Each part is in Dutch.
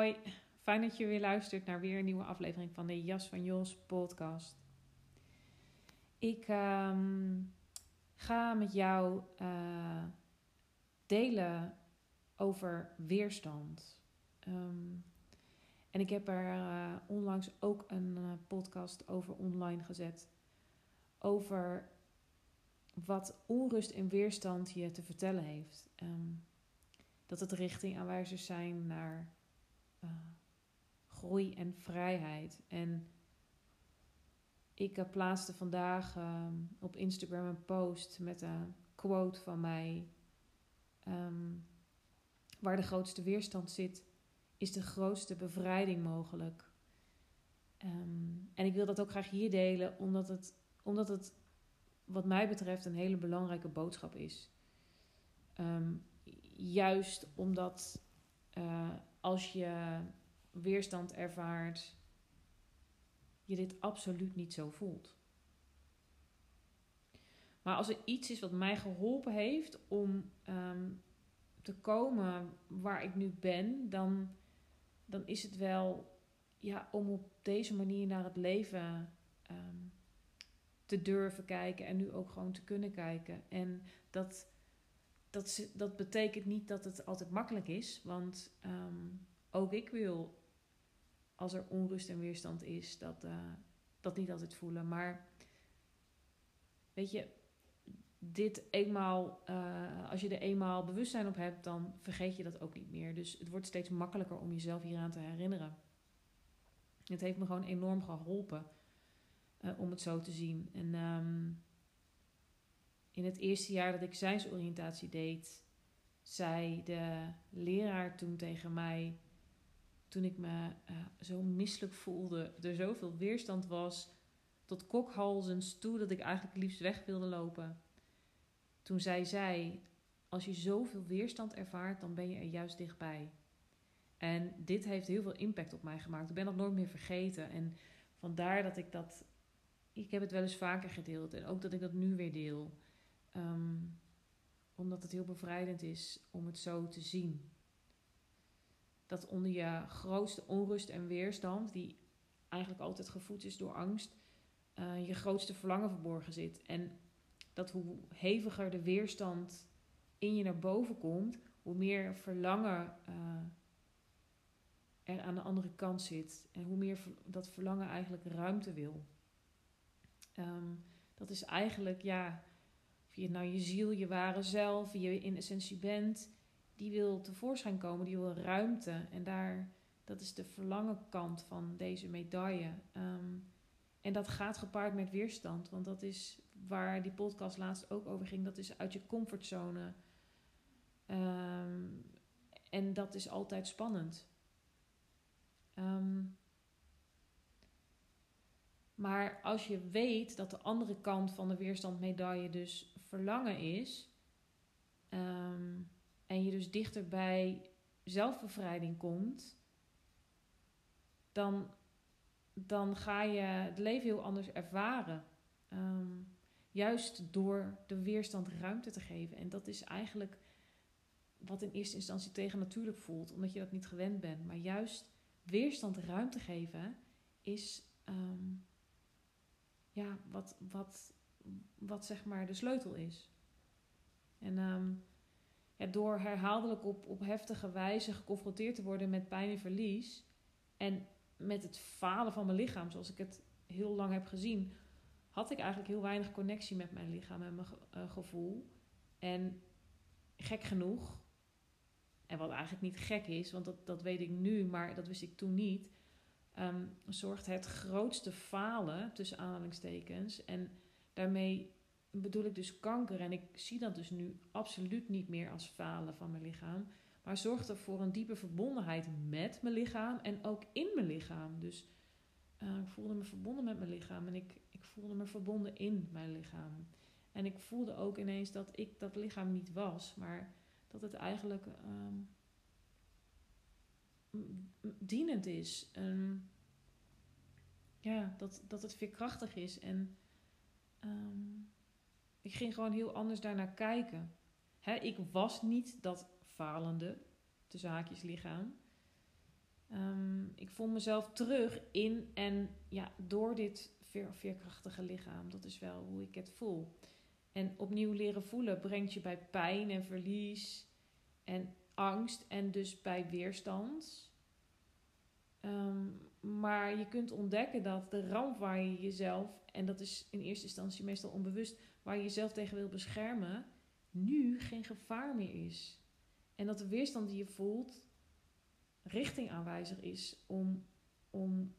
Hoi. Fijn dat je weer luistert naar weer een nieuwe aflevering van de Jas van Jos podcast. Ik ehm, ga met jou uh, delen over weerstand. Um, en ik heb er uh, onlangs ook een uh, podcast over online gezet. Over wat onrust en weerstand je te vertellen heeft. Um, dat het richtingaanwijzers zijn naar uh, groei en vrijheid. En ik uh, plaatste vandaag uh, op Instagram een post met een quote van mij. Um, waar de grootste weerstand zit, is de grootste bevrijding mogelijk. Um, en ik wil dat ook graag hier delen, omdat het, omdat het wat mij betreft een hele belangrijke boodschap is. Juist omdat uh, als je weerstand ervaart, je dit absoluut niet zo voelt. Maar als er iets is wat mij geholpen heeft om um, te komen waar ik nu ben, dan, dan is het wel ja, om op deze manier naar het leven um, te durven kijken en nu ook gewoon te kunnen kijken. En dat dat, dat betekent niet dat het altijd makkelijk is. Want um, ook ik wil, als er onrust en weerstand is, dat, uh, dat niet altijd voelen. Maar weet je, dit eenmaal, uh, als je er eenmaal bewustzijn op hebt, dan vergeet je dat ook niet meer. Dus het wordt steeds makkelijker om jezelf hieraan te herinneren. Het heeft me gewoon enorm geholpen uh, om het zo te zien. En um, in het eerste jaar dat ik zijnsoriëntatie deed, zei de leraar toen tegen mij, toen ik me uh, zo misselijk voelde, er zoveel weerstand was, tot kokhalzens toe dat ik eigenlijk liefst weg wilde lopen. Toen zei zij, als je zoveel weerstand ervaart, dan ben je er juist dichtbij. En dit heeft heel veel impact op mij gemaakt. Ik ben dat nooit meer vergeten. En vandaar dat ik dat. Ik heb het wel eens vaker gedeeld. En ook dat ik dat nu weer deel. Um, omdat het heel bevrijdend is om het zo te zien. Dat onder je grootste onrust en weerstand, die eigenlijk altijd gevoed is door angst, uh, je grootste verlangen verborgen zit. En dat hoe heviger de weerstand in je naar boven komt, hoe meer verlangen uh, er aan de andere kant zit. En hoe meer dat verlangen eigenlijk ruimte wil. Um, dat is eigenlijk, ja, je nou je ziel, je ware zelf, wie je in essentie bent, die wil tevoorschijn komen, die wil ruimte. En daar, dat is de verlangenkant van deze medaille. Um, en dat gaat gepaard met weerstand, want dat is waar die podcast laatst ook over ging. Dat is uit je comfortzone. Um, en dat is altijd spannend. Um, maar als je weet dat de andere kant van de weerstandmedaille dus verlangen is, um, en je dus dichter bij zelfbevrijding komt, dan, dan ga je het leven heel anders ervaren. Um, juist door de weerstand ruimte te geven. En dat is eigenlijk wat in eerste instantie tegen natuurlijk voelt, omdat je dat niet gewend bent. Maar juist weerstand ruimte geven is um, ja, wat, wat, wat zeg maar de sleutel is. En um, ja, door herhaaldelijk op, op heftige wijze geconfronteerd te worden met pijn en verlies, En met het falen van mijn lichaam, zoals ik het heel lang heb gezien, had ik eigenlijk heel weinig connectie met mijn lichaam en mijn uh, gevoel. En gek genoeg, en wat eigenlijk niet gek is, want dat, dat weet ik nu, maar dat wist ik toen niet, um, zorgt het grootste falen, tussen aanhalingstekens. En daarmee bedoel ik dus kanker. En ik zie dat dus nu absoluut niet meer als falen van mijn lichaam. Maar zorgt er voor een diepe verbondenheid met mijn lichaam en ook in mijn lichaam. Dus uh, ik voelde me verbonden met mijn lichaam en ik, ik voelde me verbonden in mijn lichaam. En ik voelde ook ineens dat ik dat lichaam niet was, maar dat het eigenlijk um, dienend is. Um, ja, dat, dat het veerkrachtig is. En um, ik ging gewoon heel anders daarnaar kijken. Hè, ik was niet dat falende, de zaakjes lichaam. Um, ik voel mezelf terug in en ja, door dit veer, veerkrachtige lichaam. Dat is wel hoe ik het voel. En opnieuw leren voelen brengt je bij pijn en verlies en angst en dus bij weerstand. Um, maar je kunt ontdekken dat de ramp waar je jezelf, en dat is in eerste instantie meestal onbewust, waar je jezelf tegen wil beschermen, nu geen gevaar meer is. En dat de weerstand die je voelt richting aanwijzer is om, om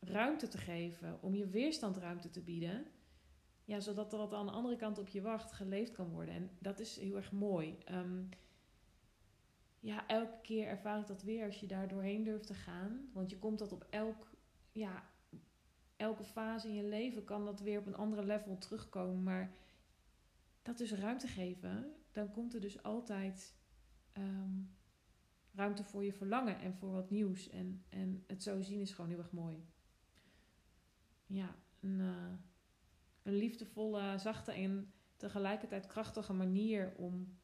ruimte te geven, om je weerstand ruimte te bieden. Ja, zodat er wat aan de andere kant op je wacht geleefd kan worden. En dat is heel erg mooi. Um, ja, elke keer ervaar ik dat weer als je daar doorheen durft te gaan. Want je komt dat op elk, ja, elke fase in je leven kan dat weer op een andere level terugkomen. Maar dat dus ruimte geven, dan komt er dus altijd ehm, ruimte voor je verlangen en voor wat nieuws. En, en het zo zien is gewoon heel erg mooi. Ja, een, uh, een liefdevolle, zachte en tegelijkertijd krachtige manier om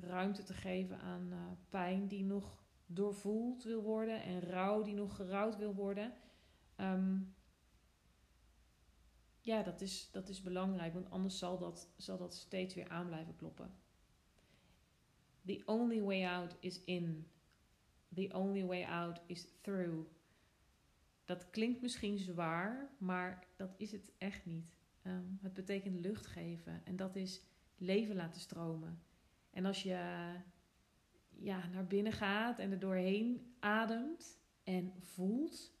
ruimte te geven aan uh, pijn die nog doorvoeld wil worden en rouw die nog gerouwd wil worden. Um, ja, dat is, dat is belangrijk, want anders zal dat, zal dat steeds weer aan blijven kloppen. The only way out is in. The only way out is through. Dat klinkt misschien zwaar, maar dat is het echt niet. Um, het betekent lucht geven en dat is leven laten stromen. En als je ja, naar binnen gaat en er doorheen ademt en voelt,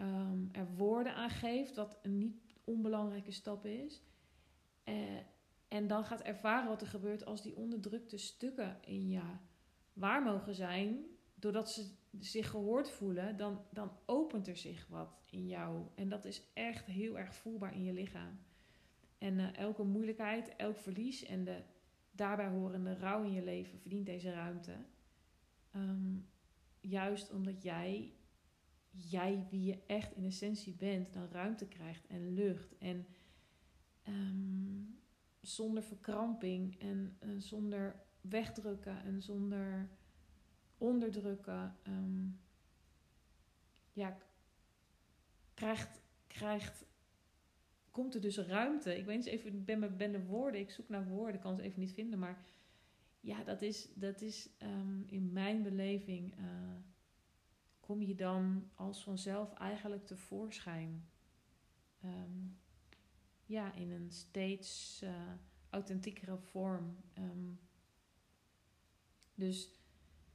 um, er woorden aan geeft, wat een niet onbelangrijke stap is. Uh, en dan gaat ervaren wat er gebeurt als die onderdrukte stukken in je waar mogen zijn, doordat ze zich gehoord voelen, dan, dan opent er zich wat in jou. En dat is echt heel erg voelbaar in je lichaam. En uh, elke moeilijkheid, elk verlies en de daarbij horende rouw in je leven verdient deze ruimte. Um, juist omdat jij, jij wie je echt in essentie bent, dan ruimte krijgt en lucht. En um, zonder verkramping en, zonder wegdrukken en zonder onderdrukken. Um, ja, krijgt, krijgt komt er dus ruimte. Ik weet eens even, ik ben, ben de woorden, ik zoek naar woorden, kan ze even niet vinden. Maar ja, dat is, dat is um, in mijn beleving, uh, kom je dan als vanzelf eigenlijk tevoorschijn. Um, ja, in een steeds uh, authentiekere vorm. Um, dus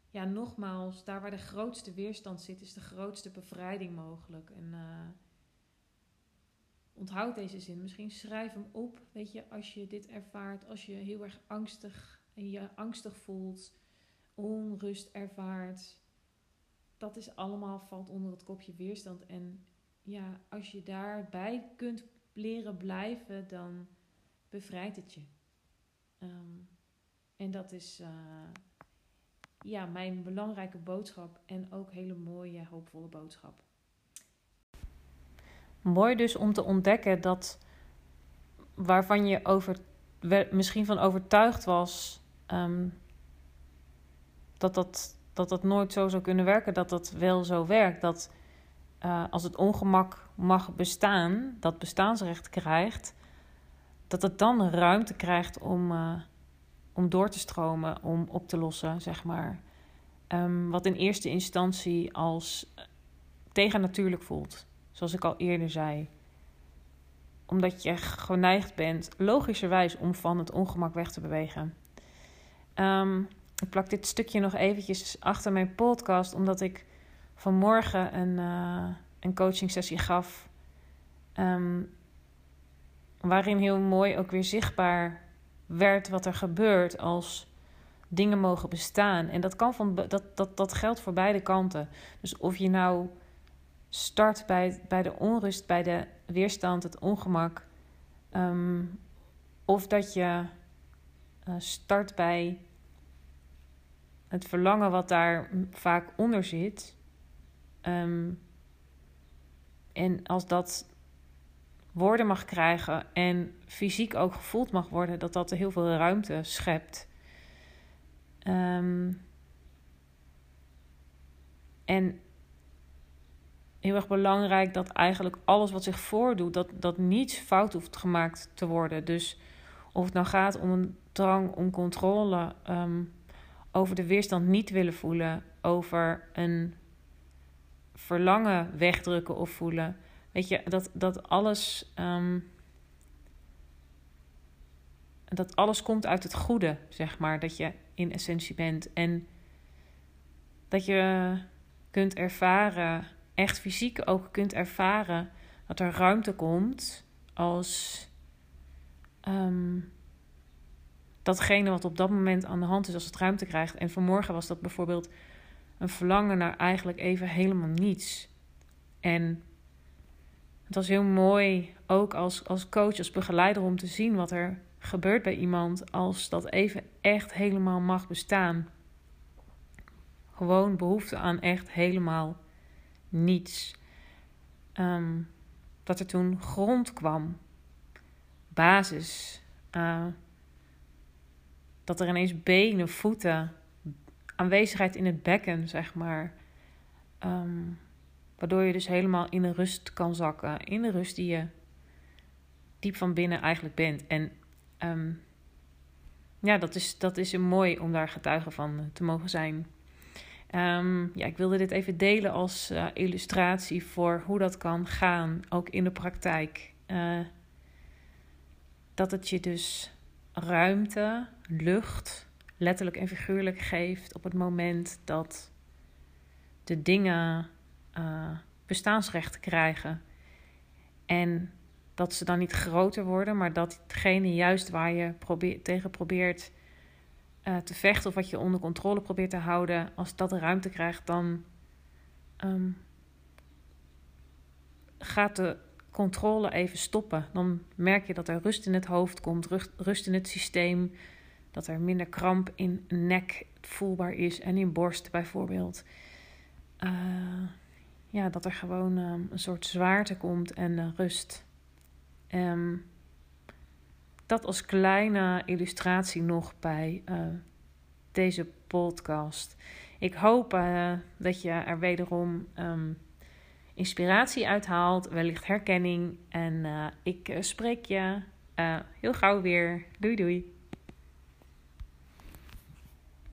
ja, nogmaals, daar waar de grootste weerstand zit, is de grootste bevrijding mogelijk. En uh, onthoud deze zin. Misschien schrijf hem op. Weet je, als je dit ervaart, als je heel erg angstig en je angstig voelt, onrust ervaart. Dat is allemaal valt onder het kopje weerstand. En ja, als je daarbij kunt leren blijven, dan bevrijdt het je. Um, en dat is uh, ja, mijn belangrijke boodschap en ook hele mooie, hoopvolle boodschap. Mooi dus om te ontdekken dat waarvan je over, misschien van overtuigd was um, dat, dat, dat dat nooit zo zou kunnen werken, dat dat wel zo werkt. Dat uh, als het ongemak mag bestaan, dat bestaansrecht krijgt, dat het dan ruimte krijgt om, uh, om door te stromen, om op te lossen, zeg maar. Um, wat in eerste instantie als tegennatuurlijk voelt. Zoals ik al eerder zei. Omdat je geneigd bent, logischerwijs, om van het ongemak weg te bewegen. Um, ik plak dit stukje nog eventjes achter mijn podcast, omdat ik vanmorgen een, uh, een coaching sessie gaf. Um, waarin heel mooi ook weer zichtbaar werd wat er gebeurt als dingen mogen bestaan. En dat, kan van, dat, dat, dat geldt voor beide kanten. Dus of je nou start bij, bij de onrust, bij de weerstand, het ongemak. Um, of dat je uh, start bij het verlangen wat daar vaak onder zit. Um, en als dat woorden mag krijgen en fysiek ook gevoeld mag worden, dat dat heel veel ruimte schept. Um, en heel erg belangrijk dat eigenlijk alles wat zich voordoet, dat, dat niets fout hoeft gemaakt te worden. Dus of het nou gaat om een drang om controle um, over de weerstand niet willen voelen, over een verlangen wegdrukken of voelen. Weet je, dat, dat alles. Um, dat alles komt uit het goede, zeg maar. Dat je in essentie bent. En dat je kunt ervaren, echt fysiek ook kunt ervaren, dat er ruimte komt als um, datgene wat op dat moment aan de hand is, als het ruimte krijgt. En vanmorgen was dat bijvoorbeeld een verlangen naar eigenlijk even helemaal niets. En het was heel mooi, ook als, als coach, als begeleider, om te zien wat er gebeurt bij iemand als dat even echt helemaal mag bestaan. Gewoon behoefte aan echt helemaal niets. Um, dat er toen grond kwam, basis. Uh, dat er ineens benen, voeten, aanwezigheid in het bekken, zeg maar. Um, waardoor je dus helemaal in de rust kan zakken. In de rust die je diep van binnen eigenlijk bent. En um, ja, dat is, dat is mooi om daar getuige van te mogen zijn. Um, ja, ik wilde dit even delen als uh, illustratie voor hoe dat kan gaan, ook in de praktijk. Uh, dat het je dus ruimte, lucht, letterlijk en figuurlijk geeft op het moment dat de dingen uh, bestaansrecht krijgen. En dat ze dan niet groter worden, maar dat hetgene juist waar je probeer, tegen probeert uh, te vechten of wat je onder controle probeert te houden, als dat ruimte krijgt, dan um, gaat de controle even stoppen. Dan merk je dat er rust in het hoofd komt, rust in het systeem, dat er minder kramp in nek voelbaar is en in borst bijvoorbeeld. Uh, ja, dat er gewoon um, een soort zwaarte komt en uh, rust. Um, dat als kleine illustratie nog bij uh, deze podcast. Ik hoop uh, dat je er wederom um, inspiratie uithaalt, wellicht herkenning. En ik spreek je heel gauw weer. Doei doei.